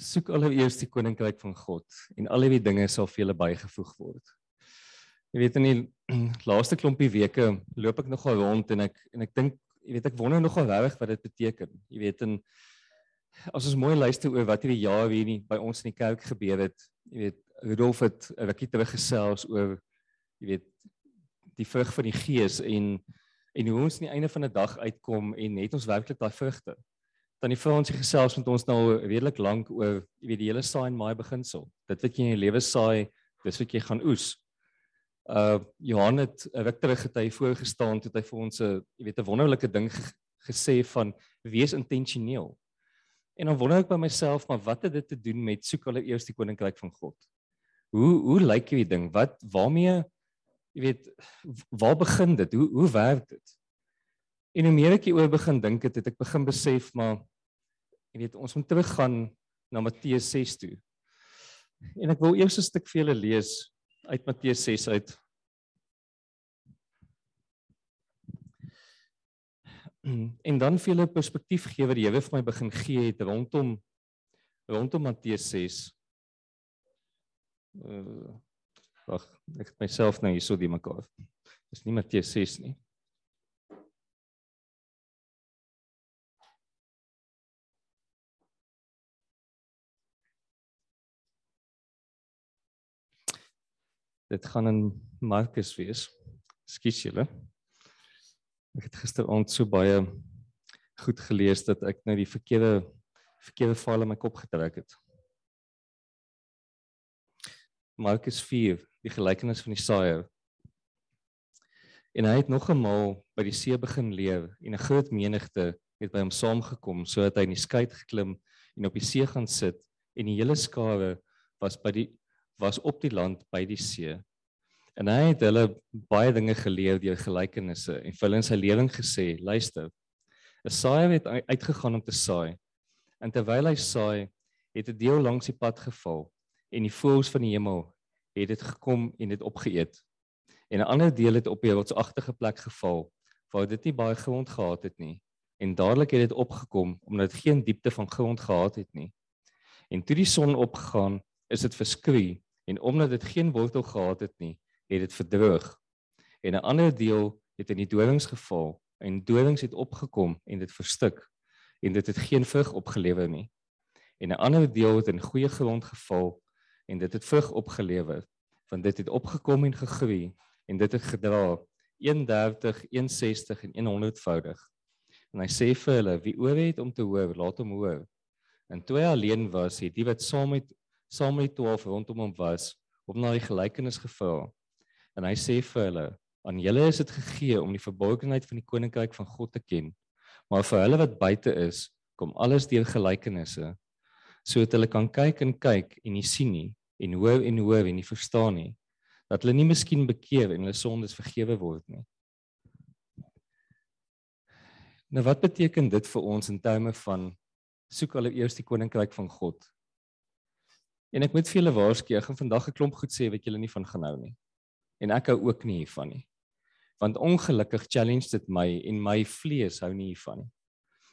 soek allereers die koninkryk van God en al die dinge sal vir julle bygevoeg word. Jy weet in die laaste klompie weke loop ek nogal rond en ek en ek dink jy weet ek wonder nogal regtig wat dit beteken. Jy weet in as ons mooi luister oor wat hierdie jaar hier nie by ons in die kerk gebeur het. Jy weet Rudolf het 'n rukkie terug gesels oor jy weet die vrug van die gees en en hoe ons aan die einde van 'n dag uitkom en net ons werklik daai vrugte dan die Fransie gesels met ons nou redelik lank oor jy weet die hele saai en maai beginsel. Dit wat jy in jou lewe saai, dis wat jy gaan oes. Uh Johan het 'n ruk terug het hy voorgestaan het hy vir ons 'n jy weet 'n wonderlike ding gesê van wees intentioneel. En dan wonder ek by myself, maar wat het dit te doen met soek hulle eers die koninkryk van God? Hoe hoe lyk hierdie ding? Wat waarmee jy weet waar begin dit? Hoe hoe werk dit? En hoe meer ek hieroor begin dink het, het ek begin besef maar jy weet ons moet teruggaan na Matteus 6 toe. En ek wil eers 'n stuk vir julle lees uit Matteus 6 uit. En dan vir julle perspektief gee wat die Here vir my begin gee het rondom rondom Matteus 6. Uh, wag, ek het myself nou hierso die mekaar. Dis nie Matteus 6 nie. Dit gaan in Markus wees. Ekskuus julle. Ek het gisteraand so baie goed gelees dat ek nou die verkeerde verkeerde file in my kop getrek het. Markus 4, die gelykenis van die saaier. En hy het nog 'n maal by die see begin leer en 'n groot menigte het by hom saamgekom sodat hy in die skei geklim en op die see gaan sit en die hele skare was by die was op die land by die see. En hy het hulle baie dinge geleer deur gelykenisse en vir hulle in sy lewing gesê, luister. 'n Saaier het uitgegaan om te saai. En terwyl hy saai, het 'n deel langs die pad geval en die voëls van die hemel het dit gekom en dit opgeëet. En 'n ander deel het op 'n rotsagtige plek geval waar dit nie baie grond gehad het nie. En dadelik het dit opgekom omdat dit geen diepte van grond gehad het nie. En toe die son opgegaan, is dit verskroei en omdat dit geen wortel gehad het nie, het dit verdroog. En 'n ander deel het in die dorings geval en dorings het opgekom en dit verstik en dit het geen vrug opgelewer nie. En 'n ander deel het in goeie grond geval en dit het vrug opgelewer want dit het opgekom en gegroei en dit het gedra 130, 160 en 100voudig. En hy sê vir hulle wie oor het om te hoor, laat hom hoor. En toe hy alleen was, het die wat saam met saam met 12 rondom hom was, op na die gelykenis gevra. En hy sê vir hulle: "Aan julle is dit gegee om die verborgenheid van die koninkryk van God te ken, maar vir hulle wat buite is, kom alles deur gelykenisse, sodat hulle kan kyk en kyk en nie sien nie en hoor en hoor en nie verstaan nie, dat hulle nie miskien bekeer en hulle sondes vergewe word nie." Nou wat beteken dit vir ons in terme van soek hulle eers die koninkryk van God? En ek moet vir julle waarsku, ek gaan vandag 'n klomp goed sê wat julle nie van genhou nie. En ek hou ook nie hiervan nie. Want ongelukkig challenge dit my en my vlees hou nie hiervan nie.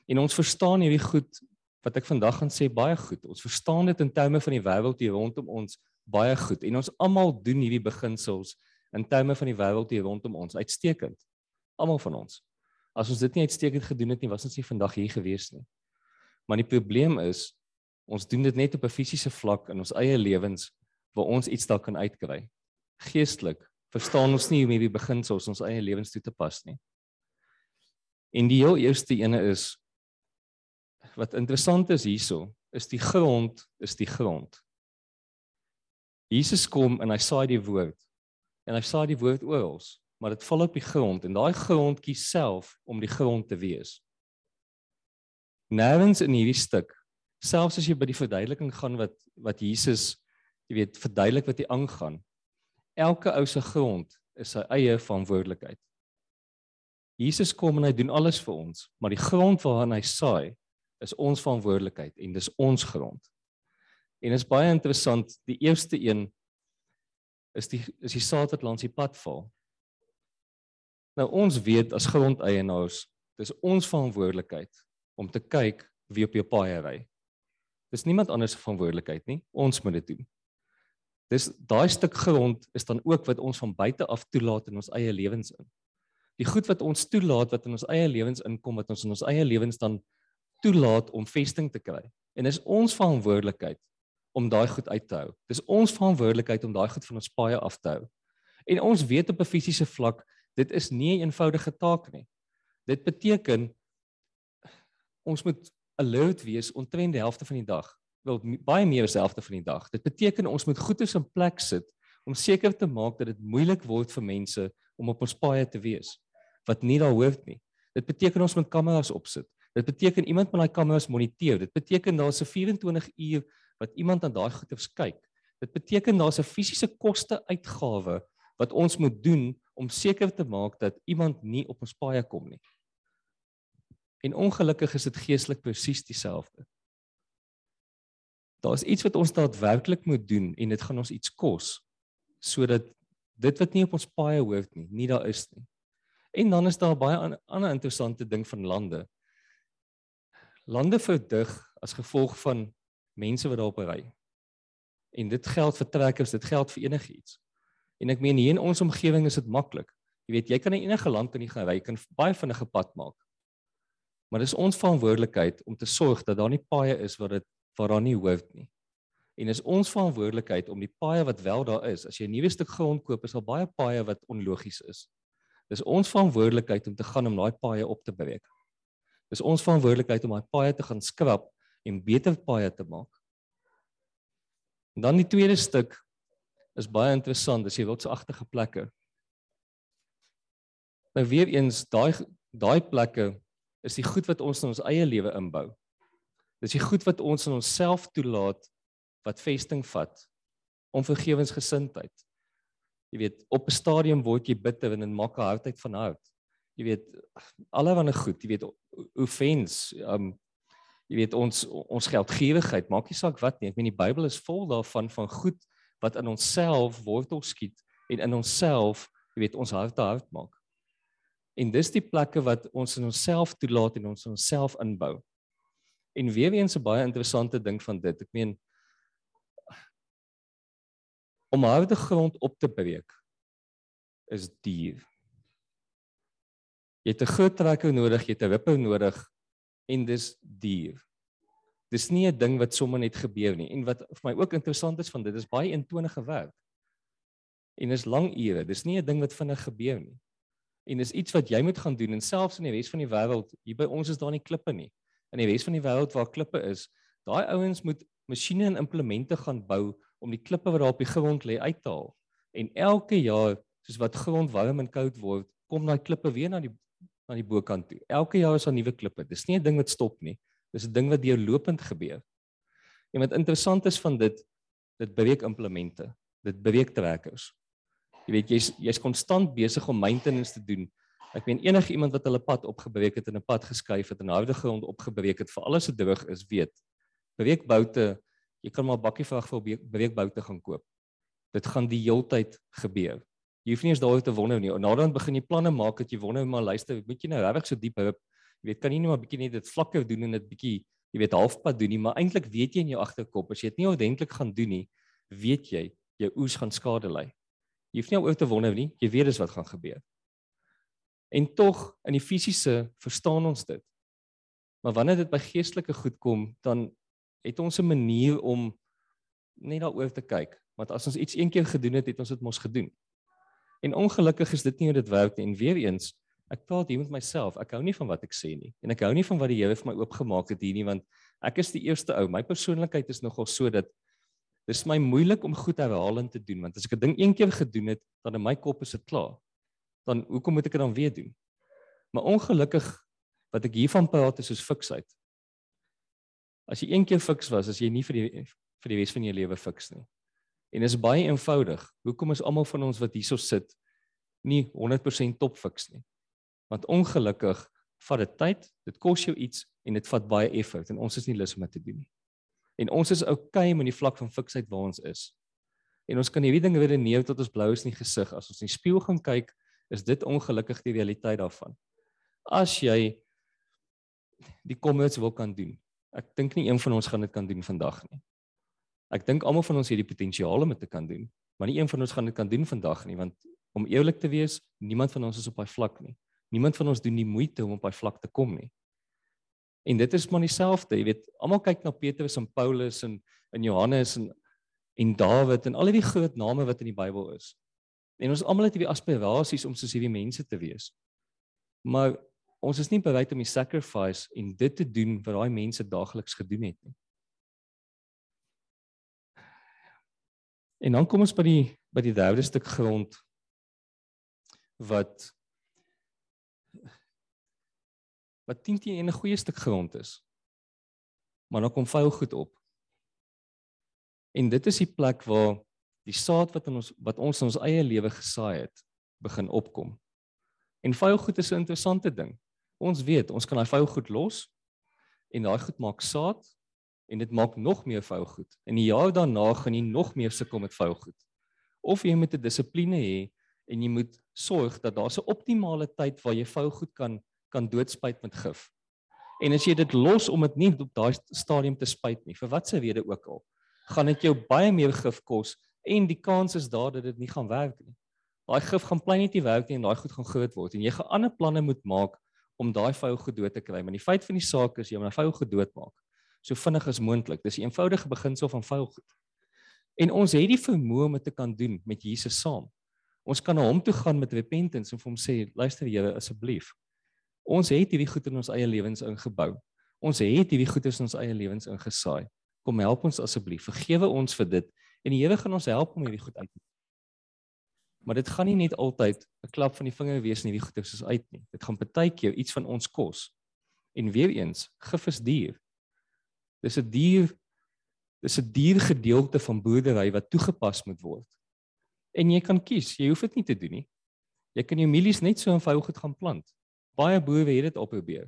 En ons verstaan hierdie goed wat ek vandag gaan sê baie goed. Ons verstaan dit in terme van die wêreld hier rondom ons baie goed en ons almal doen hierdie beginsels in terme van die wêreld hier rondom ons uitstekend. Almal van ons. As ons dit nie uitstekend gedoen het nie, was ons nie vandag hier gewees nie. Maar die probleem is Ons doen dit net op 'n fisiese vlak in ons eie lewens waar ons iets dalk kan uitkry. Geestelik verstaan ons nie hoe om hierdie beginsels ons eie lewens toe te pas nie. En die heel eerste ene is wat interessant is hierso, is die grond, is die grond. Jesus kom en hy saai die woord. En hy saai die woord oral, maar dit val op die grond en daai grond kies self om die grond te wees. Nêrens in hierdie stuk selfs as jy by die verduideliking gaan wat wat Jesus jy weet verduidelik wat hy aangaan elke ou se grond is sy eie verantwoordelikheid. Jesus kom en hy doen alles vir ons maar die grond waaraan hy saai is ons verantwoordelikheid en dis ons grond. En is baie interessant die eerste een is die is die saad wat langs die pad val. Nou ons weet as grondeienaars dis ons verantwoordelikheid om te kyk wie op jou paai ry Dis niemand anders se verantwoordelikheid nie. Ons moet dit doen. Dis daai stuk grond is dan ook wat ons van buite af toelaat in ons eie lewens in. Die goed wat ons toelaat wat in ons eie lewens inkom wat ons in ons eie lewens dan toelaat om vesting te kry. En dis ons verantwoordelikheid om daai goed uit te hou. Dis ons verantwoordelikheid om daai goed van ons paaie af te hou. En ons weet op 'n fisiese vlak, dit is nie 'n eenvoudige taak nie. Dit beteken ons moet alert wees omtrent die helfte van die dag wel baie meer as die helfte van die dag. Dit beteken ons moet goedes in plek sit om seker te maak dat dit moeilik word vir mense om op ons paaie te wees wat nie daar hoort nie. Dit beteken ons moet kameras opsit. Dit beteken iemand moet daai kameras moniteer. Dit beteken daar's 'n 24 uur wat iemand aan daai goeders kyk. Dit beteken daar's 'n fisiese koste uitgawe wat ons moet doen om seker te maak dat iemand nie op ons paaie kom nie. En ongelukkig is dit geestelik presies dieselfde. Daar's iets wat ons daadwerklik moet doen en dit gaan ons iets kos sodat dit wat nie op ons paaie hoort nie, nie daar is nie. En dan is daar baie ander interessante ding van lande. Lande verdig as gevolg van mense wat daarop ry. En dit geld vir trekkers, dit geld vir enigiets. En ek meen hier in ons omgewing is dit maklik. Jy weet, jy kan in enige land kan jy gaan ry, kan baie vinnige pad maak. Maar dis ons verantwoordelikheid om te sorg dat daar nie paaie is wat dit waar daar nie hoort nie. En is ons verantwoordelikheid om die paaie wat wel daar is, as jy 'n nuwe stuk grond koop, is daar baie paaie wat onlogies is. Dis ons verantwoordelikheid om te gaan om daai paaie op te breek. Dis ons verantwoordelikheid om daai paaie te gaan skrap en beter paaie te maak. En dan die tweede stuk is baie interessant, dis hier rotsagtige plekke. Nou weer eens daai daai plekke is die goed wat ons in ons eie lewe inbou. Dis die goed wat ons in onsself toelaat wat vesting vat om vergewensgesindheid. Jy weet, op 'n stadium word jy bitter en maak 'n hardheid van hout. Jy weet, allerlei goed, jy weet, offense, um jy weet ons ons geldgierigheid, maak nie saak wat nie. Ek meen die Bybel is vol daarvan van goed wat in onsself wortel skiet en in onsself, jy weet, ons harte hard maak. En dis die plekke wat ons in onsself toelaat en ons in onsself inbou. En weer eens 'n baie interessante ding van dit. Ek meen om harde grond op te breek is duur. Jy het 'n groot trekker nodig, jy het 'n wipper nodig en dis duur. Dis nie 'n ding wat sommer net gebeur nie. En wat vir my ook interessant is van dit is baie eentonige werk. En is lang ure. Dis nie 'n ding wat vinnig gebeur nie. En dis iets wat jy moet gaan doen en selfs in die res van die wêreld, hier by ons is daar nie klippe nie in die res van die wêreld waar klippe is, daai ouens moet masjiene en implemente gaan bou om die klippe wat daar op die grond lê uit te haal. En elke jaar, soos wat grond warm en koud word, kom daai klippe weer na die na die bokant toe. Elke jaar is daar nuwe klippe. Dis nie 'n ding wat stop nie. Dis 'n ding wat deurlopend gebeur. En wat interessant is van dit, dit breek implemente. Dit breek trekkers. Jy weet jy's jy's konstant besig om maintenance te doen Ek meen enige iemand wat hulle pad opgebreek het en 'n pad geskuif het en harde grond opgebreek het vir alles se droog is, weet. Breekboute, jy kan maar bakkie vrag vir breekboute gaan koop. Dit gaan die heeltyd gebeur. Jy hoef nie eens daaroor te wonder nie. Nadat begin jy planne maak dat jy wonder maar luister, moet jy nou regtig so diep hou. Jy weet, kan nie maar bietjie net dit vlakker doen en dit bietjie, jy weet, halfpad doen nie, maar eintlik weet jy in jou agterkop as jy dit nie ordentlik gaan doen nie, weet jy jou oes gaan skade ly. Jy hoef nie oor te wonder nie, jy weet dis wat gaan gebeur. En tog in die fisiese verstaan ons dit. Maar wanneer dit by geestelike goed kom, dan het ons 'n manier om net daaroor te kyk. Want as ons iets een keer gedoen het, het ons dit mos gedoen. En ongelukkig is dit nie hoe dit werk nie. En weer eens, ek praat hier met myself. Ek hou nie van wat ek sê nie. En ek hou nie van wat die Here vir my oopgemaak het hier nie, want ek is die eerste ou. My persoonlikheid is nogal so dat dit is my moeilik om goed herhalend te doen, want as ek 'n ding een keer gedoen het, dan in my kop is dit klaar dan hoekom moet ek dit dan weer doen? Maar ongelukkig wat ek hiervan praat is soos fiksheid. As jy een keer fiks was, as jy nie vir die vir die res van jou lewe fiks nie. En dit is baie eenvoudig. Hoekom is almal van ons wat hierso sit nie 100% top fiks nie? Want ongelukkig vat dit tyd, dit kos jou iets en dit vat baie effort en ons is nie lus om dit te doen nie. En ons is okay met die vlak van fiksheid waar ons is. En ons kan hierdie dinge redeneer tot ons blou is in die gesig as ons in die spieël gaan kyk is dit ongelukkig die realiteit daarvan. As jy die kommers wil kan doen. Ek dink nie een van ons gaan dit kan doen vandag nie. Ek dink almal van ons het die potensiaal om dit te kan doen, maar nie een van ons gaan dit kan doen vandag nie want om eerlik te wees, niemand van ons is op daai vlak nie. Niemand van ons doen die moeite om op daai vlak te kom nie. En dit is maar dieselfde, jy weet, almal kyk na Petrus en Paulus en en Johannes en en Dawid en al die groot name wat in die Bybel is. En ons almal het hierdie aspirasies om soos hierdie mense te wees. Maar ons is nie bereid om die sacrifice en dit te doen wat daai mense daagliks gedoen het nie. En dan kom ons by die by die derde stuk grond wat wat teen teen 'n goeie stuk grond is. Maar dan kom vuil goed op. En dit is die plek waar die saad wat in ons wat ons in ons eie lewe gesaai het, begin opkom. En vuil goed is 'n interessante ding. Ons weet, ons kan daai vuil goed los en daai goed maak saad en dit maak nog meer vuil goed. En die jaar daarna gaan jy nog meer sukkel met vuil goed. Of jy moet 'n dissipline hê en jy moet sorg dat daar 'n optimale tyd waar jy vuil goed kan kan doodspuit met gif. En as jy dit los om dit nie op daai stadium te spuit nie, vir watter rede ook al, gaan dit jou baie meer gif kos en die kans is daar dat dit nie gaan werk nie. Daai gif gaan net nie werk nie en daai goed gaan groot word en jy gaan ander planne moet maak om daai vou gedood te kry. Maar die feit van die saak is jy moet daai vou gedood maak so vinnig as moontlik. Dis 'n eenvoudige beginsel van vou goed. En ons het die vermoë om dit te kan doen met Jesus saam. Ons kan na hom toe gaan met repentance en vir hom sê, luister Here asseblief. Ons het hierdie goed in ons eie lewens ingebou. Ons het hierdie goed in ons eie lewens ingesaai. Kom help ons asseblief. Vergewe ons vir dit en die Here gaan ons help om hierdie goed uit te Maar dit gaan nie net altyd 'n klap van die vinger wees nie, hierdie goed is uit nie. Dit gaan partykeer iets van ons kos. En weer eens, gif is duur. Dis 'n duur dis 'n duur gedeelte van boerdery wat toegepas moet word. En jy kan kies, jy hoef dit nie te doen nie. Jy kan jou mielies net so eenvoudig goed gaan plant baie boere het dit al probeer.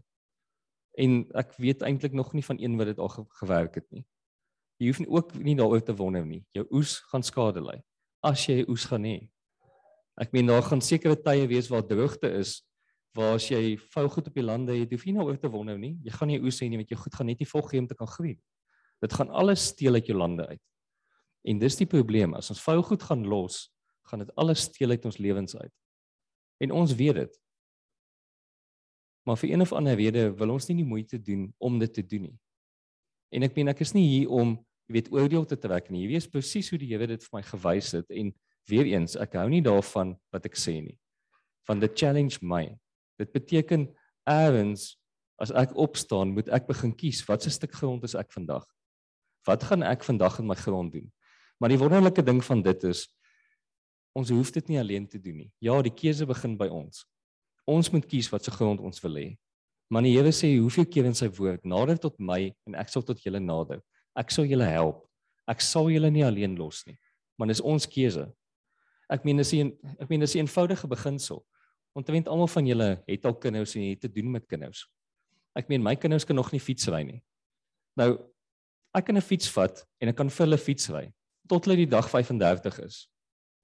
En ek weet eintlik nog nie van een wat dit al ge gewerk het nie. Jy hoef nie ook nie daaroor te wonder nie. Jou oes gaan skade ly as jy oes gaan hê. Ek meen daar gaan sekere tye wees waar droogte is waar as jy vou goed op die lande het, hoef jy nie oor te wonder nie. Jy gaan nie oes hê nie want jou goed gaan net nie volg gee om te kan groei. Dit gaan alles steel uit jou lande uit. En dis die probleem. As ons vou goed gaan los, gaan dit alles steel uit ons lewens uit. En ons weet dit. Maar vir een of ander rede wil ons nie die moeite doen om dit te doen nie. En ek meen ek is nie hier om, jy weet, oordeel te trek nie. Jy weet presies hoe die Here dit vir my gewys het en weer eens, ek hou nie daarvan wat ek sê nie. Van the challenge my. Dit beteken eers as ek opstaan, moet ek begin kies wat se stuk grond is ek vandag? Wat gaan ek vandag in my grond doen? Maar die wonderlike ding van dit is ons hoef dit nie alleen te doen nie. Ja, die keuse begin by ons ons moet kies wat se grond ons wil hê. Maar die Here sê hoeveel keer in sy woord, nader tot my en ek sal tot julle nader. Ek sal julle help. Ek sal julle nie alleen los nie. Maar dis ons keuse. Ek meen dis 'n ek meen dis 'n eenvoudige beginsel. Ontwend almal van julle het al kinders en het te doen met kinders. Ek meen my kinders kan nog nie fiets ry nie. Nou ek kan 'n fiets vat en ek kan vir hulle fiets ry tot hulle die dag 35 is.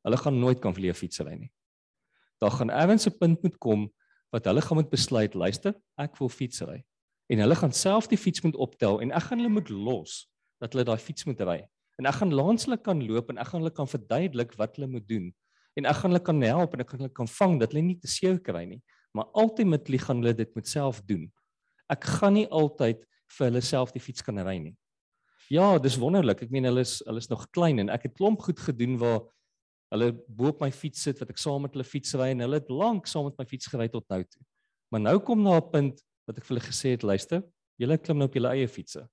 Hulle gaan nooit kan vlieg fiets ry nie daar gaan ewens 'n punt moet kom wat hulle gaan moet besluit, luister, ek wil fietsry. En hulle gaan self die fiets moet optel en ek gaan hulle moet los dat hulle daai fiets moet ry. En ek gaan langs hulle kan loop en ek gaan hulle kan verduidelik wat hulle moet doen. En ek gaan hulle kan help en ek gaan hulle kan vang dat hulle nie te seer kry nie. Maar ultimately gaan hulle dit met self doen. Ek gaan nie altyd vir hulle self die fiets kan ry nie. Ja, dis wonderlik. Ek meen hulle is hulle is nog klein en ek het klomp goed gedoen waar hulle bo op my fiets sit wat ek saam met hulle fiets ry en hulle het lank saam met my fiets gery tot nou toe. Maar nou kom na 'n punt wat ek vir hulle gesê het, luister, julle klim nou op julle eie fietsse.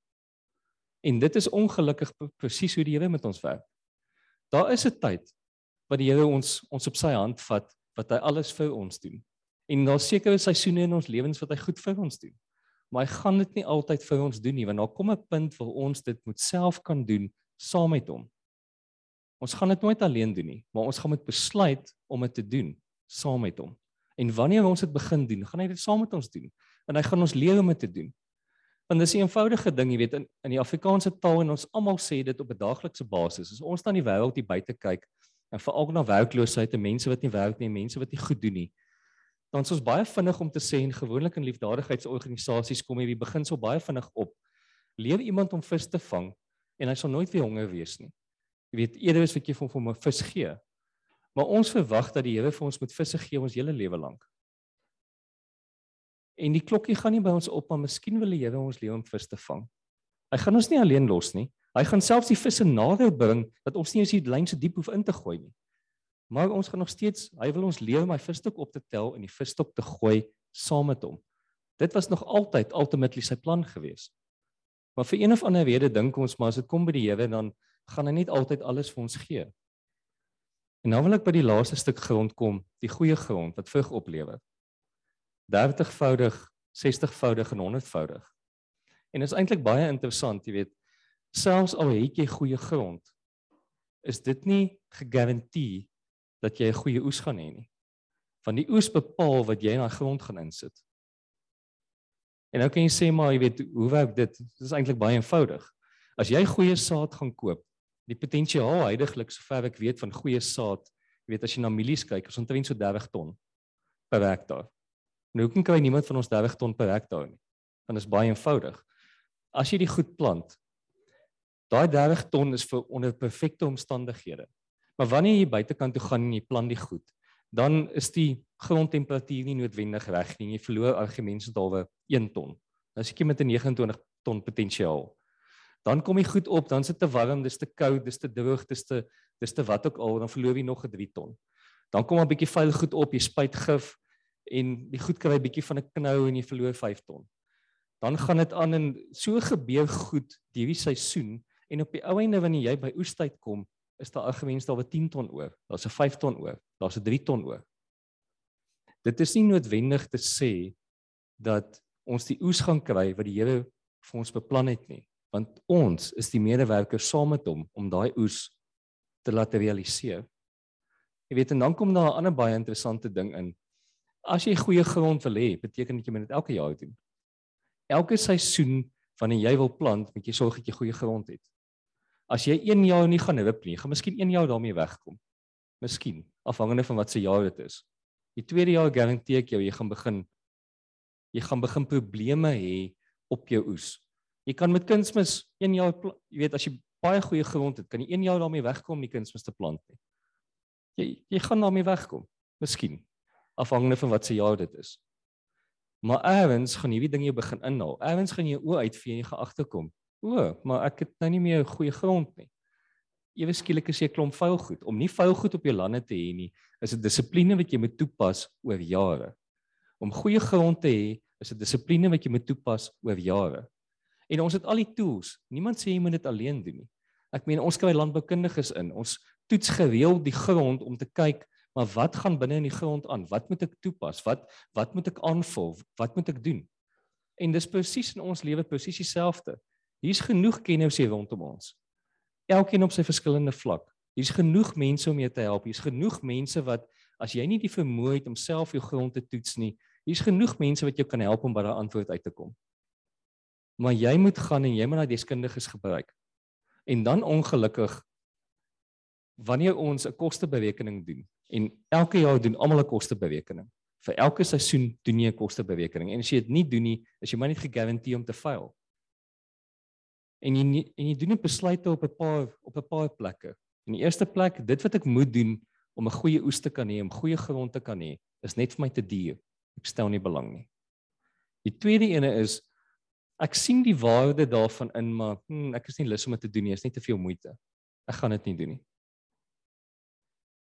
En dit is ongelukkig presies hoe die Here met ons werk. Daar is 'n tyd wat die Here ons ons op sy hand vat wat hy alles vir ons doen. En daar seker is seisoene in ons lewens wat hy goed vir ons doen. Maar hy gaan dit nie altyd vir ons doen nie, want daar kom 'n punt waar ons dit moet self kan doen saam met hom. Ons gaan dit nooit alleen doen nie, maar ons gaan moet besluit om dit te doen saam met hom. En wanneer ons dit begin doen, gaan hy dit saam met ons doen. En hy gaan ons leer om dit te doen. Want dis 'n eenvoudige ding, jy weet, in in die Afrikaanse taal en ons almal sê dit op 'n daaglikse basis. As ons dan die wêreld hier buite kyk en veral na werkloosheid en mense wat nie werk nie, mense wat nie goed doen nie, dan is ons baie vinnig om te sê en gewoonlik in liefdadigheidsorganisasies kom hierdie beginsel baie vinnig op Leer iemand om vis te vang en hy sal nooit weer honger wees nie. Jy weet, eerder is wat jy vir hom 'n vis gee. Maar ons verwag dat die Here vir ons met visse gee ons hele lewe lank. En die klokkie gaan nie by ons op, maar miskien wil die Here ons leer om vis te vang. Hy gaan ons nie alleen los nie. Hy gaan selfs die visse nader bring dat ons nie eens die lyn so diep hoef in te gooi nie. Maar ons gaan nog steeds, hy wil ons leer om hy visstok op te tel en die visstok te gooi saam met hom. Dit was nog altyd ultimately sy plan gewees. Maar vir een of ander rede dink ons maar as dit kom by die Here dan gaan hy net altyd alles vir ons gee. En nou wil ek by die laaste stuk grond kom, die goeie grond wat vrug oplewer. 30voudig, 60voudig en 100voudig. En is eintlik baie interessant, jy weet, selfs al het jy goeie grond, is dit nie gegarandeer dat jy 'n goeie oes gaan hê nie. Van die oes bepaal wat jy in daai grond gaan insit. En nou kan jy sê maar jy weet hoe werk dit? Dit is eintlik baie eenvoudig. As jy goeie saad gaan koop, die potensiaal heidaglik sover ek weet van goeie saad, jy weet as jy na mielies kyk, is omtrent so 30 ton per hektaar. Nou hoekom kry niemand van ons 30 ton per hektaar nie? Want dit is baie eenvoudig. As jy die goed plant, daai 30 ton is vir onder perfekte omstandighede. Maar wanneer jy buitekant toe gaan en jy plant die goed, dan is die grondtemperatuur nie noodwendig reg nie. Jy verloor argumentsdalwe 1 ton. Nou as jy met 'n 29 ton potensiaal. Dan kom jy goed op, dan sit te warm, dis te koud, dis te droog, dis te dis te wat ook al, dan verloor jy nog 'n 3 ton. Dan kom 'n bietjie vuil goed op, jy spuit gif en die goed kry 'n bietjie van 'n knou en jy verloor 5 ton. Dan gaan dit aan en so gebeur goed hierdie seisoen en op die ou einde wanneer jy by oestyd kom, is daar algemeen daar 'n 10 ton oor. Daar's 'n 5 ton oor. Daar's 'n 3 ton oor. Dit is nie noodwendig te sê dat ons die oes gaan kry wat die Here vir ons beplan het nie, want ons is die medewerkers saam met hom om daai oes te laat realiseer. Jy weet en dan kom daar 'n ander baie interessante ding in. As jy goeie grond wil hê, beteken dit jy moet dit elke jaar doen. Elke seisoen wanneer jy wil plant, moet jy sorg dat jy goeie grond het. As jy 1 jaar nie gaan help nie, gaan miskien 1 jaar daarmee wegkom. Miskien, afhangende van wat se jaar dit is. Die tweede jaar garandeer ek jou jy gaan begin jy gaan begin probleme hê op jou oes. Jy kan met kunsmis 1 jaar jy weet as jy baie goeie grond het, kan jy 1 jaar daarmee wegkom om die kunsmis te plant nie. Jy jy gaan daarmee wegkom. Miskien afhangende van wat se jaar dit is. Maar eers gaan hierdie ding jou begin inhaal. Eers gaan jy oë uitvee en jy gaan agterkom. O, maar ek het nou nie meer 'n goeie grond nie. Ewe skielik is jy klomp vuil goed. Om nie vuil goed op jou lande te hê nie, is 'n dissipline wat jy moet toepas oor jare. Om goeie grond te hê, is 'n dissipline wat jy moet toepas oor jare. En ons het al die tools. Niemand sê jy moet dit alleen doen nie. Ek meen ons kry landboukundiges in. Ons toets gereeld die grond om te kyk maar wat gaan binne in die grond aan? Wat moet ek toepas? Wat wat moet ek aanvul? Wat moet ek doen? En dis presies in ons lewe presies dieselfde. Hier's genoeg kenners hier rondom ons. Elkeen op sy verskillende vlak. Hier's genoeg mense om jou te help. Hier's genoeg mense wat as jy nie die vermoë het om self jou grond te toets nie, hier's genoeg mense wat jou kan help om by daai antwoord uit te kom. Maar jy moet gaan en jy moet daai deskundiges gebruik. En dan ongelukkig wanneer ons 'n kosteberekening doen en elke jaar doen almal 'n kosteberekening. Vir elke seisoen doen jy 'n kosteberekening en as jy dit nie doen nie, is jy maar nie gegarandeer om te faal en jy en jy doen 'n besluite op 'n paar op 'n paar plekke. In die eerste plek, dit wat ek moet doen om 'n goeie oes te kan hê, om goeie grond te kan hê, is net vir my te duur. Ek stel nie belang nie. Die tweede ene is ek sien die waarde daarvan in, maar hmm, ek is nie lus om dit te doen nie, is net te veel moeite. Ek gaan dit nie doen nie.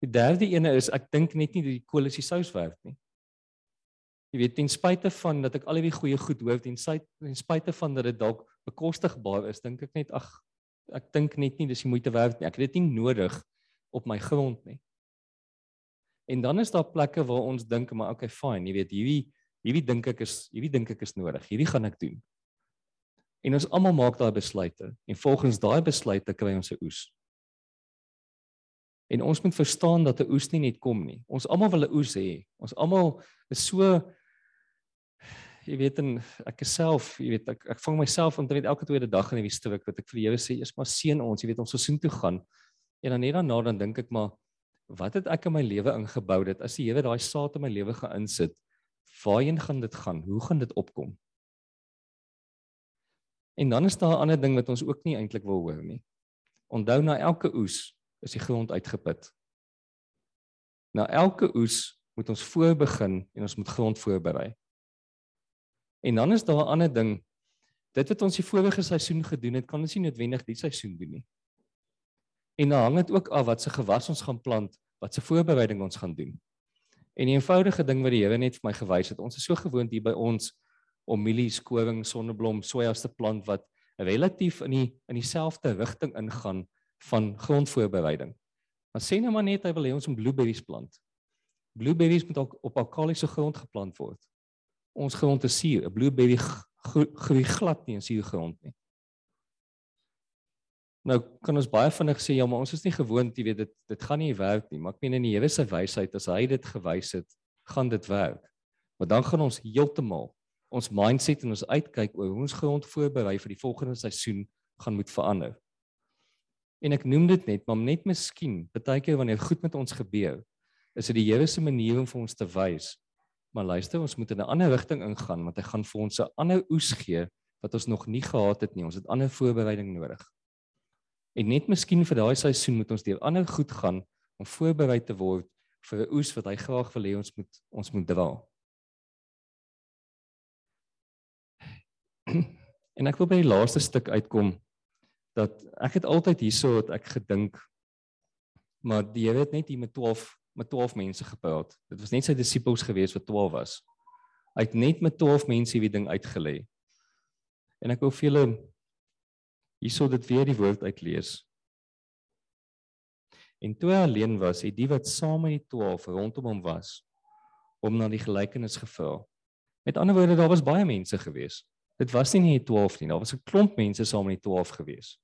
Die derde ene is ek dink net nie dat die kool is die sous werd nie. Jy weet ten spyte van dat ek al die goeie goed hoor ten spyte ten spyte van dat dit dalk bekostigbaar is, dink ek net ag ek dink net nie dis die moeite werd nie. Ek het dit nie nodig op my grond nie. En dan is daar plekke waar ons dink maar okay fine, jy weet hierdie hierdie dink ek is hierdie dink ek is nodig. Hierdie gaan ek doen. En ons almal maak daai besluite en volgens daai besluite kry ons 'n oes. En ons moet verstaan dat 'n oes nie net kom nie. Ons almal wil 'n oes hê. Ons almal is so jy weet en ek self, jy weet ek ek vang myself omtrent elke tweede dag in die strik wat ek vir die Here sê, eers maar seën ons, jy weet ons seisoen toe gaan. En dan net daarna dan dink ek maar wat het ek in my lewe ingebou dit as die Here daai saad in my lewe geïnsit, waarheen gaan dit gaan? Hoe gaan dit opkom? En dan is daar 'n ander ding wat ons ook nie eintlik wil hoor nie. Onthou na elke oes is die grond uitgeput. Na elke oes moet ons voorbegin en ons moet grond voorberei. En dan is daar 'n ander ding. Dit wat ons die vorige seisoen gedoen het, kan ons nie noodwendig die seisoen doen nie. En dan hang dit ook af wat se gewas ons gaan plant, wat se voorbereiding ons gaan doen. En die eenvoudige ding wat die Here net vir my gewys het, ons is so gewoond hier by ons om mielies, koring, sonneblom, sojas te plant wat relatief in die in dieselfde rigting ingaan van grondvoorbereiding. Maar sê nou maar net hy wil hê ons moet blueberries plant. Blueberries moet ook op alkalisiese grond geplant word. Ons grond is suur, 'n blueberry groei glad nie in suur grond nie. Nou kan ons baie vinnig sê ja, maar ons is nie gewoond, jy weet dit dit gaan nie werk nie, maar ek meen in die Here se wysheid as hy dit gewys het, gaan dit werk. Maar dan gaan ons heeltemal ons mindset en ons uitkyk oor hoe ons grond voorberei vir die volgende seisoen gaan moet verander. En ek noem dit net, maar net miskien, baie keer wanneer goed met ons gebeur, is dit die Here se manier om vir ons te wys. Maar luister, ons moet in 'n ander rigting ingaan want hy gaan vir ons 'n ander oes gee wat ons nog nie gehad het nie. Ons het ander voorbereiding nodig. En net miskien vir daai seisoen moet ons deur ander goed gaan om voorberei te word vir 'n oes wat hy graag wil hê ons moet ons moet dra. en ek wil by die laaste stuk uitkom dat ek het altyd hierso het ek gedink maar die Here het net hier met 12 met 12 mense gepraat. Dit was net sy disippels gewees wat 12 was. Hy het net met 12 mense hierdie ding uitgelê. En ek wil vir julle hierso dit weer die woord uitlees. En toe hy alleen was, het die wat saam met die 12 rondom hom was om na die gelykenis gevra. Met ander woorde, daar was baie mense gewees. Dit was nie net 12 nie, daar was 'n klomp mense saam met die 12 gewees.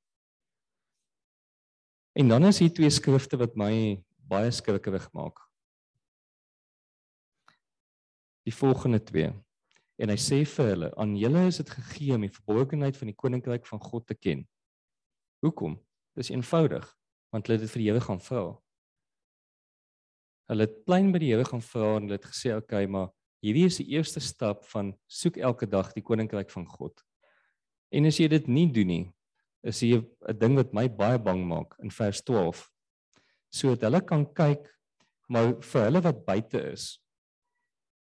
En dan is hier twee skrifte wat my baie skrikkerig maak. Die volgende twee. En hy sê vir hulle, aan julle is dit gegee om die verborgenheid van die koninkryk van God te ken. Hoekom? Dis eenvoudig, want hulle het dit vir die Here gaan vra. Hulle het plein by die Here gaan vra en hulle het gesê, "Oké, okay, maar Hierdie is die eerste stap van soek elke dag die koninkryk van God. En as jy dit nie doen nie, is hier 'n ding wat my baie bang maak in vers 12. Sodat hulle kan kyk, maar vir hulle wat buite is,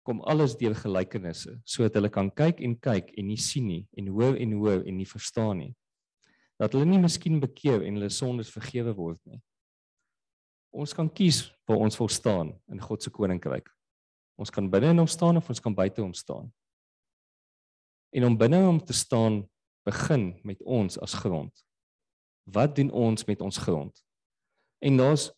kom alles deur gelykenisse, sodat hulle kan kyk en kyk en nie sien nie en hoor en hoor en nie verstaan nie. Dat hulle nie miskien bekeer en hulle sondes vergewe word nie. Ons kan kies waar ons wil staan in God se koninkryk. Ons kan binne in hom staan of ons kan buite hom staan. En om binne hom te staan begin met ons as grond. Wat doen ons met ons grond? En daar's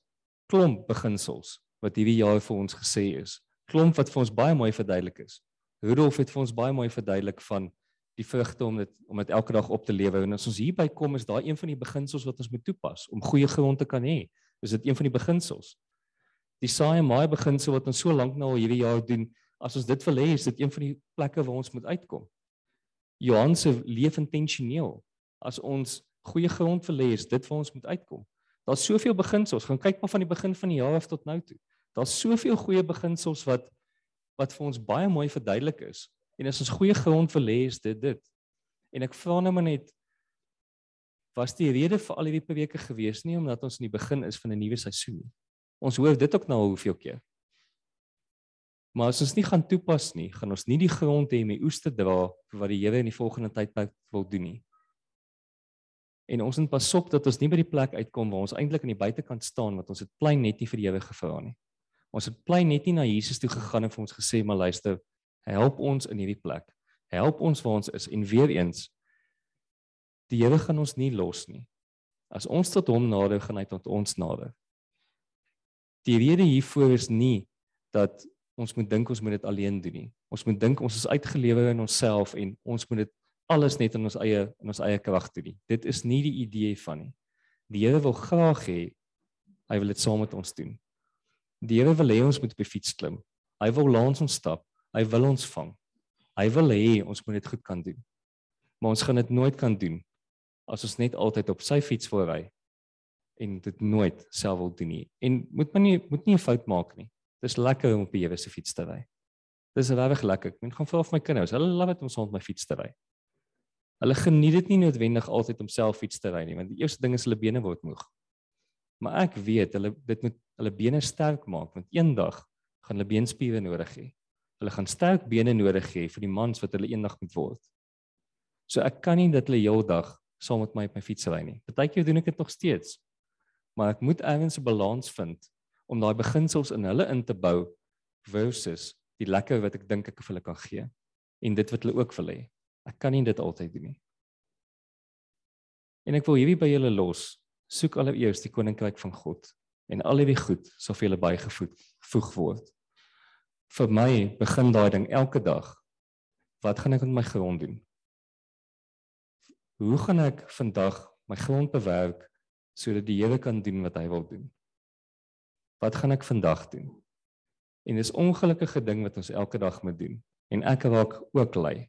klomp beginsels wat hierdie jaar vir ons gesê is. Klomp wat vir ons baie mooi verduidelik is. Rudolf het vir ons baie mooi verduidelik van die vrugte om dit om dit elke dag op te lewer en as ons hierby kom is daai een van die beginsels wat ons moet toepas om goeie grond te kan hê. Is dit een van die beginsels? Die saai en maai beginsel wat ons so lank nou al hierdie jaar doen, as ons dit wil hê, is dit een van die plekke waar ons moet uitkom. Johan se leef intentioneel. As ons goeie grond wil hê, is dit waar ons moet uitkom. Daar's soveel beginsels. Gaan kyk maar van die begin van die jaar af tot nou toe. Daar's soveel goeie beginsels wat wat vir ons baie mooi verduidelik is. En as ons goeie grond wil hê, is dit dit. En ek vra nou maar net was die rede vir al hierdie weke gewees nie omdat ons in die begin is van 'n nuwe seisoen nie. Ons hoor dit ook nou hoeveel keer. Maar as ons nie gaan toepas nie, gaan ons nie die grond hê om die oes te dra vir wat die Here in die volgende tyd wil doen nie. En ons moet pas op dat ons nie by die plek uitkom waar ons eintlik aan die buitekant staan wat ons het plein net nie vir die Here gevra nie. Ons het plein net nie na Jesus toe gegaan en vir ons gesê maar luister, help ons in hierdie plek. Help ons waar ons is en weer eens die Here gaan ons nie los nie. As ons tot hom nader gaan hy tot ons nader. Die rede hiervoor is nie dat ons moet dink ons moet dit alleen doen nie. Ons moet dink ons is uitgelewer in onsself en ons moet dit alles net in ons eie in ons eie krag doen nie. Dit is nie die idee van nie. Die Here wil graag hê hy wil dit saam met ons doen. Die Here wil hê ons moet op die fiets klim. Hy wil laat ons stap. Hy wil ons vang. Hy wil hê ons moet dit goed kan doen. Maar ons gaan dit nooit kan doen as ons net altyd op sy fiets voorry en dit nooit self wil doen nie. En moet man nie moet nie 'n fout maak nie. Dis lekker om op die Here se fiets te ry. Dis regtig lekker. Ek gaan vir my kinders, hulle love dit om saam met my fiets te ry. Hulle geniet dit nie noodwendig altyd om self iets te ry nie, want die eerste ding is hulle bene word moeg. Maar ek weet hulle dit moet hulle bene sterk maak want eendag gaan hulle beenspiere nodig hê. Hulle gaan sterk bene nodig hê vir die mans wat hulle eendag moet word. So ek kan nie dat hulle heeldag saam met my op my fiets ry nie. Partykeer doen ek dit nog steeds. Maar ek moet ergens 'n balans vind om daai beginsels in hulle in te bou versus die lekker wat ek dink ek vir hulle kan gee en dit wat hulle ook wil hê. Ek kan nie dit altyd doen nie. En ek wil hierdie by julle los. Soek allereers die koninkryk van God en al die goed sal vir julle bygevoeg word. Vir my begin daai ding elke dag. Wat gaan ek met my grond doen? Hoe gaan ek vandag my grond bewerk sodat die Here kan doen wat hy wil doen? Wat gaan ek vandag doen? En dis ongelukkige ding wat ons elke dag moet doen en ek raak ook lui.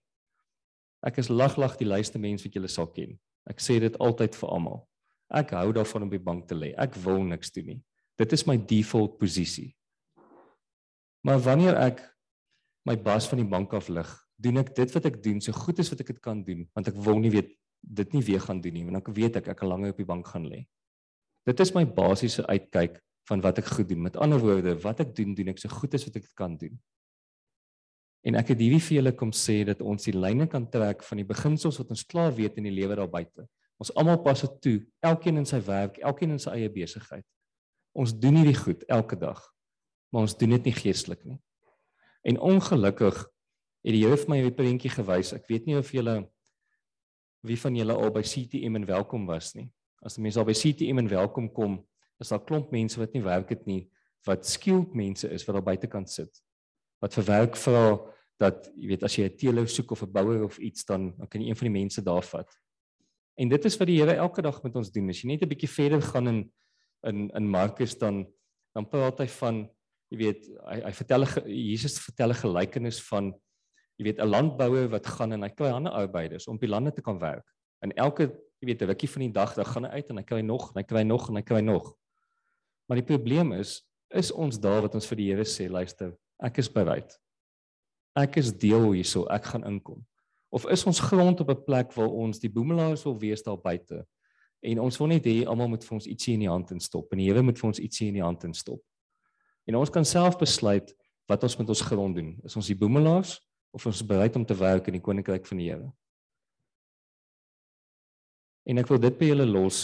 Ek is laglag die luiste mens wat julle sal ken. Ek sê dit altyd vir almal. Ek hou daarvan om die bank te lê. Ek wil niks doen nie. Dit is my default posisie. Maar wanneer ek my bas van die bank af lig, doen ek dit wat ek doen so goed as wat ek dit kan doen, want ek wil nie weet dit nie weer gaan doen nie, want dan weet ek ek kan langer op die bank gaan lê. Dit is my basiese uitkyk van wat ek goed doen. Met ander woorde, wat ek doen, doen ek so goed as wat ek kan doen. En ek het hierdie vir julle kom sê dat ons die lyne kan trek van die beginsels wat ons klaar weet in die lewe daar buite. Ons almal pas dit toe, elkeen in sy werk, elkeen in sy eie besigheid. Ons doen hierdie goed elke dag, maar ons doen dit nie geestelik nie. En ongelukkig het die Here vir my 'n prentjie gewys. Ek weet nie of julle wie van julle al by CTM en welkom was nie. As mense al by CTM en welkom kom, is daar klomp mense wat nie werk het nie, wat skilled mense is wat daar buitekant sit. Wat vir werk vra dat jy weet as jy 'n teeler soek of 'n bouer of iets dan dan kan jy een van die mense daar vat. En dit is wat die Here elke dag met ons doen. As jy net 'n bietjie verder gaan in in in Markus dan dan praat hy van jy weet hy hy vertel Jesus vertel 'n gelykenis van jy weet 'n landbouer wat gaan en hy kry ander arbeiders om op die lande te kan werk. En elke jy weet 'n rukkie van die dag dan gaan hy uit en hy kry nog en hy kry nog en hy kry nog. Maar die probleem is is ons daar wat ons vir die Here sê luister, ek is bereid. Ek is deel hierso, ek gaan inkom. Of is ons grond op 'n plek waar ons die boemelaars wil wees daar buite en ons wil net hê almal moet vir ons ietsie in die hand instop en die Here moet vir ons ietsie in die hand instop. En ons kan self besluit wat ons met ons grond doen. Is ons die boemelaars of ons bereid om te werk in die koninkryk van die Here. En ek wil dit by julle los.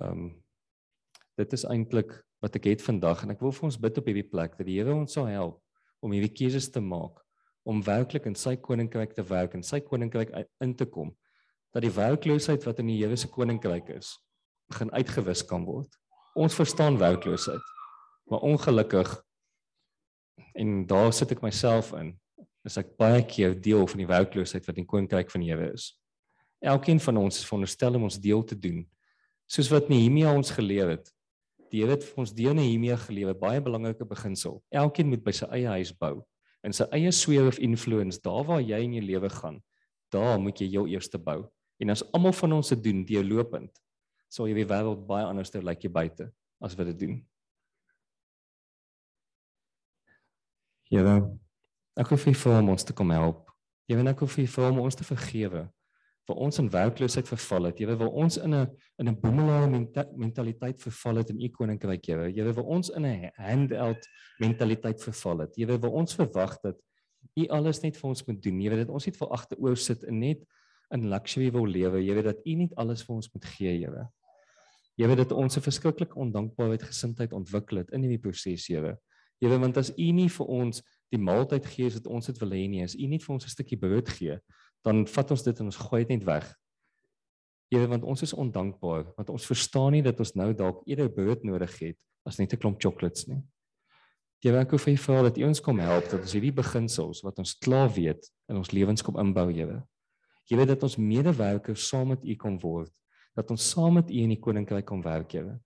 Ehm um, dit is eintlik wat ek het vandag en ek wil vir ons bid op hierdie plek dat die Here ons sal help om hierdie keuses te maak om werklik in sy koninkryk te werk en sy koninkryk in te kom dat die werkloosheid wat in die Here se koninkryk is begin uitgewis kan word. Ons verstaan werkloosheid, maar ongelukkig en daar sit ek myself in is ek baie keer deel van die werkloosheid wat in koninkryk van die Here is. Elkeen van ons is veronderstel om ons deel te doen. Soos wat Nehemia ons geleer het. Die Here het vir ons deur Nehemia gelewe baie belangrike beginsel. Elkeen moet by sy eie huis bou in sy eie sphere of influence, daar waar jy in jou lewe gaan. Daar moet jy jou eerste bou. En as almal van ons dit doen deurlopend, sal jy die wêreld baie anders te lyk like jy buite as wat dit doen. Ja, Ek hoef nie vir hom ons te kom help. Jy weet ek hoef nie vir hom ons te vergewe vir ons in werkloosheid verval het. Weet wil ons in 'n in 'n boemelaar mentaliteit verval het in u koninkryk. Jy weet wil ons in 'n handout mentaliteit verval het. Weet wil ons verwag dat u alles net vir ons moet doen. Weet dat ons net vir agteroor sit en net in luxury wil lewe. Weet dat u nie alles vir ons moet gee. Jy weet dat ons 'n verskriklike ondankbaarheid gesindheid ontwikkel het in hierdie proses. Jy weet want as u nie vir ons die maaltyd gee as wat ons dit wil hê nie. As U net vir ons 'n stukkie brood gee, dan vat ons dit en ons gooi dit net weg. Here, want ons is ondankbaar, want ons verstaan nie dat ons nou dalk eerder brood nodig het as net 'n klomp chocolates nie. Here, ek hoef vir U vra dat U ons kom help dat ons hierdie beginsels wat ons klaar weet in ons lewens kom inbou, Here. Here, dat ons medewerkers saam met U kom word, dat ons saam met U in die koninkryk kom werk, Here.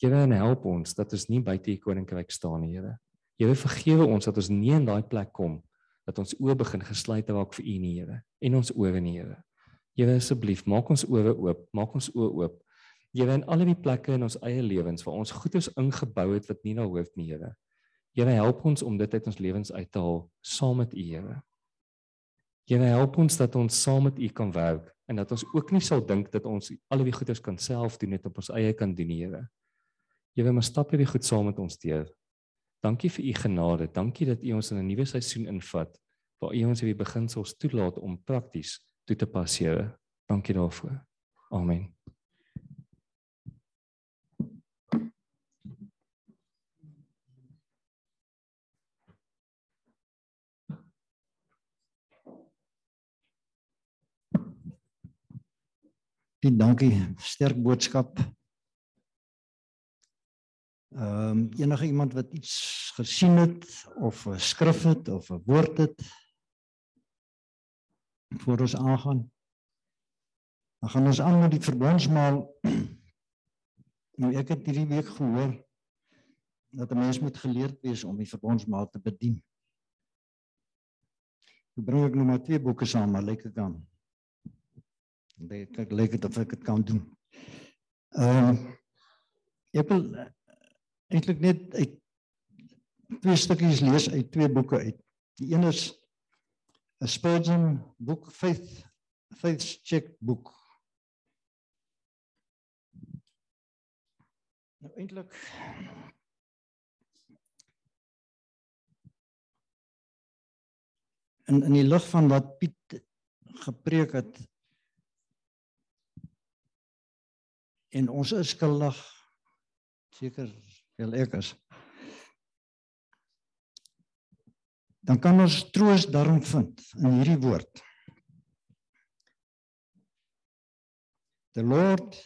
Here, en help ons dat ons nie buite U koninkryk staan nie, Here. Here vergewe ons dat ons nie in daai plek kom dat ons oë begin gesluit raak vir U Here, en ons ore Here. Here asseblief, maak ons ore oop, maak ons oë oop. Here in al die plekke in ons eie lewens waar ons goeders ingebou het wat nie na hoef nie, Here. Here help ons om dit uit ons lewens uit te haal saam met U, Here. Here help ons dat ons saam met U kan werk en dat ons ook nie sal dink dat ons al die goeders kan self doen net op ons eie kan doen, Here. Here, maar stap hierdie goed saam met ons deur. Dankie vir U genade. Dankie dat U ons in 'n nuwe seisoen invat waar U ons hierdie beginsels toelaat om prakties toe te pas, Here. Dankie daarvoor. Amen. Die dankie, sterk boodskap. Ehm um, enige iemand wat iets gesien het of 'n skrif het of 'n woord het voor ons aangaan. Dan gaan ons aan met die verbondsmaal. Nou ek het hierdie week gehoor dat 'n mens moet geleerd wees om die verbondsmaal te bedien. Ek bring ek nou maar twee boeke saam, maar lyk dit dan Dit kyk lyk dit of ek dit kan doen. Ehm um, ek wil eintlik net uit twee stukkies lees uit twee boeke uit. Die een is 'n Spurgeon boek Faith Faith Check boek. Nou eintlik in in die lig van wat Piet gepreek het en ons is skuldig seker wel ek is. Dan kan ons troos daarom vind in hierdie woord. The Lord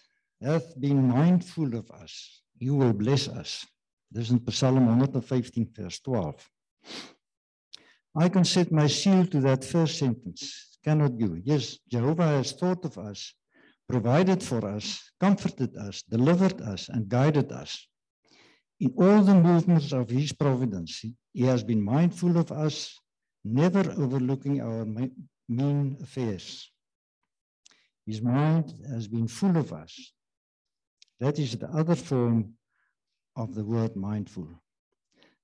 hath been mindful of us. He will bless us. Dis in Psalm 115 vers 12 I can set my seal to that first sentence. Cannot you? Yes Jehovah has thought of us provided for us, comforted us, delivered us, and guided us. In all the movements of His providence, He has been mindful of us, never overlooking our mean affairs. His mind has been full of us. That is the other form of the word mindful.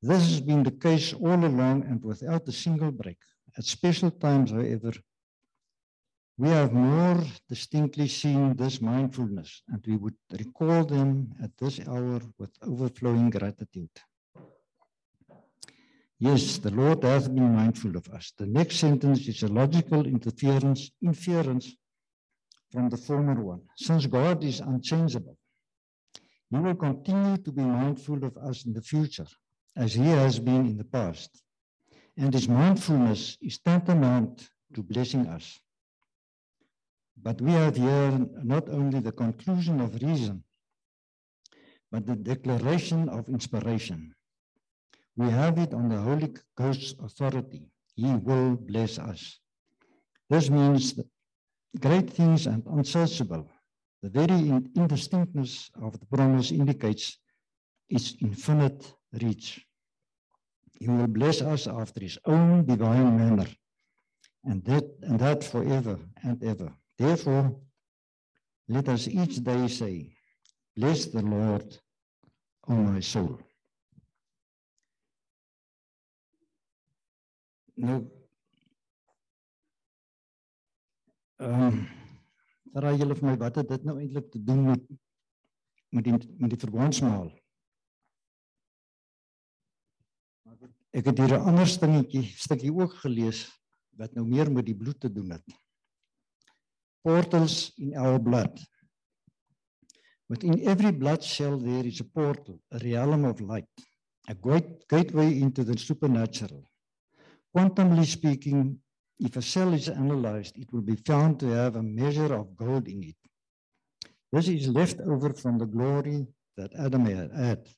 This has been the case all along and without a single break. At special times, however, we have more distinctly seen this mindfulness, and we would recall them at this hour with overflowing gratitude. Yes, the Lord has been mindful of us. The next sentence is a logical interference, inference from the former one. Since God is unchangeable, He will continue to be mindful of us in the future, as He has been in the past. And His mindfulness is tantamount to blessing us. But we have here not only the conclusion of reason, but the declaration of inspiration. We have it on the Holy Ghost's authority. He will bless us. This means that great things and unsearchable. The very indistinctness of the promise indicates its infinite reach. He will bless us after his own divine manner, and that, and that forever and ever. Therefore, let us each day say, Bless the Lord, O my soul. Nou ehm um, raai julle vir my wat het dit nou eintlik te doen met met die met die verbondsmaal? Ek het hier 'n ander stingetjie stukkie ook gelees wat nou meer met die bloed te doen het portals in our blood. Within every blood cell, there is a portal, a realm of light, a great gateway into the supernatural. Quantumly speaking, if a cell is analyzed, it will be found to have a measure of gold in it. This is left over from the glory that Adam had.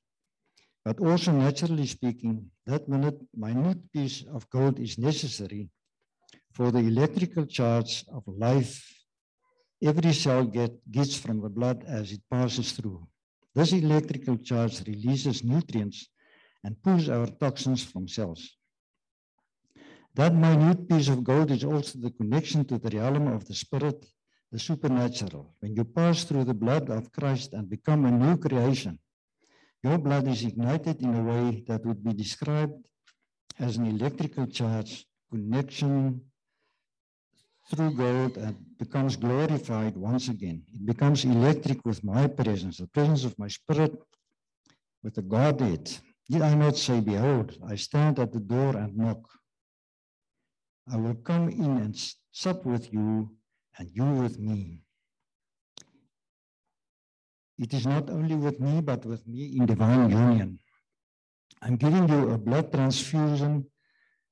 But also, naturally speaking, that minute, minute piece of gold is necessary for the electrical charge of life every cell get, gets from the blood as it passes through. This electrical charge releases nutrients and pulls our toxins from cells. That minute piece of gold is also the connection to the realm of the spirit, the supernatural. When you pass through the blood of Christ and become a new creation, your blood is ignited in a way that would be described as an electrical charge connection through gold and becomes glorified once again. It becomes electric with my presence, the presence of my spirit with the Godhead. Did I not say, Behold, I stand at the door and knock? I will come in and sup with you, and you with me. It is not only with me, but with me in divine union. I'm giving you a blood transfusion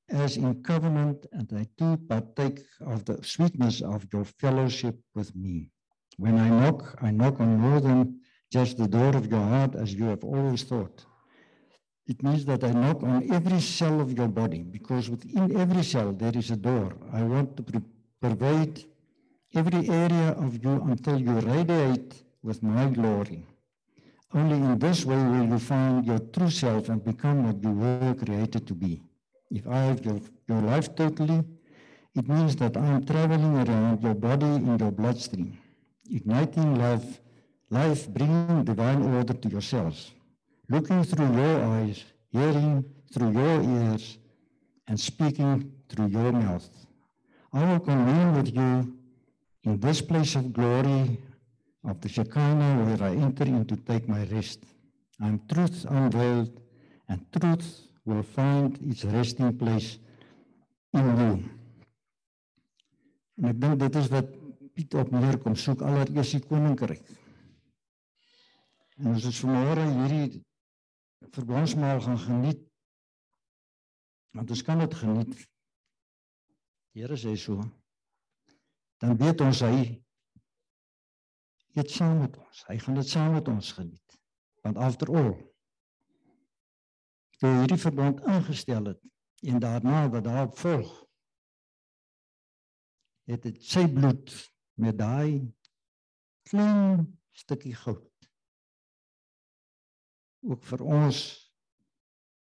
as in covenant, and I too partake of the sweetness of your fellowship with me. When I knock, I knock on more than just the door of your heart, as you have always thought. It means that I knock on every cell of your body, because within every cell there is a door. I want to pervade every area of you until you radiate with my glory. Only in this way will you find your true self and become what you were created to be. If I have your, your life totally, it means that I am traveling around your body in your bloodstream, igniting life, life bringing divine order to your cells, looking through your eyes, hearing through your ears, and speaking through your mouth. I will commune with you in this place of glory of the Shekinah where I enter in to take my rest. I am truth unveiled, and truth will find its resting place in you. En ek dink dit is wat Piet op neerkom, soek allereers die koninkryk. En ons vanmôre hierdie verbondsmaal gaan geniet, want ons kan dit geniet. Die Here sê so. Dan weet ons hy eet saam met ons. Hy gaan dit saam met ons geniet. Want after all toe hierdie verbond ingestel het en daarna wat daarop volg het dit sy bloed met daai klein stukkie goud ook vir ons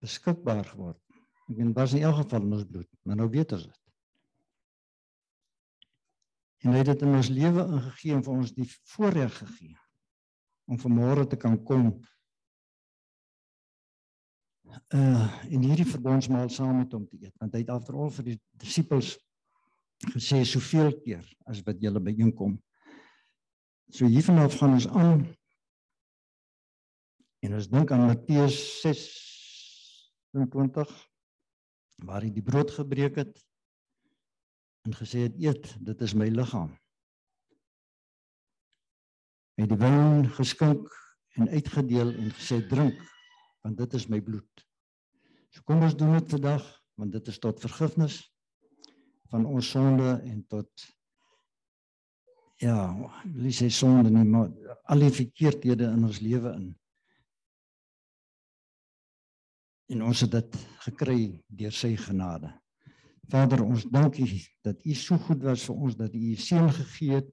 beskikbaar geword. Ek meen was in elk geval ons bloed, maar nou weet ons dit. En hy het dit in ons lewe ingegee en vir ons die voorreg gegee om vanmôre te kan kom uh in hierdie verbondsmaal saam met hom te eet want hy het afterall vir die disippels gesê soveel keer as wat julle byeenkom. So hiervanaf gaan ons aan en ons dink aan Matteus 26 waar hy die brood gebreek het en gesê het eet dit is my liggaam. Hy het die wyn geskink en uitgedeel en gesê drink want dit is my bloed. So kom ons doen dit vandag want dit is tot vergifnis van ons sonde en tot ja, wil sê sonde nie maar al die verkeerdhede in ons lewe in. En ons het dit gekry deur sy genade. Vader, ons dankie dat U so goed was vir ons dat U U seun gegee het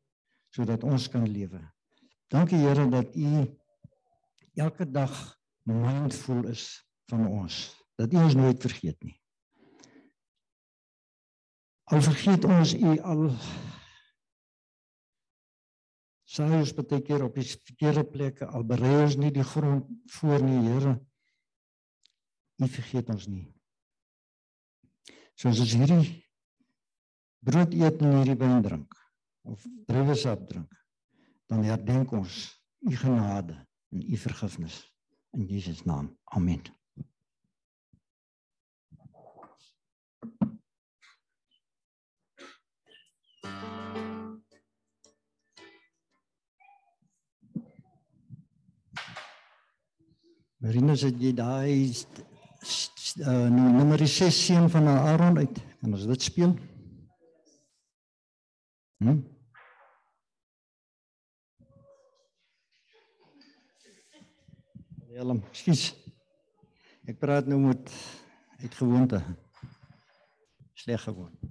sodat ons kan lewe. Dankie Here dat U elke dag mindful is van ons dat U ons nooit vergeet nie. Al vergeet ons U al sou ons baie keer op die verkeerde plekke al berei ons nie die grond voor nie, Here. U vergeet ons nie. Soos ons hierdie brood eet en hierdie wyn drink of druiwesap drink, dan herdenk ons U genade en U vergifnis in Jesus naam. Amen. Marina sê jy daai uh, nommer 6 seun van Aaron uit. En as dit speel. Hm? Helm, skus. Ek praat nou met uit gewoonte. Sleg gewoonte.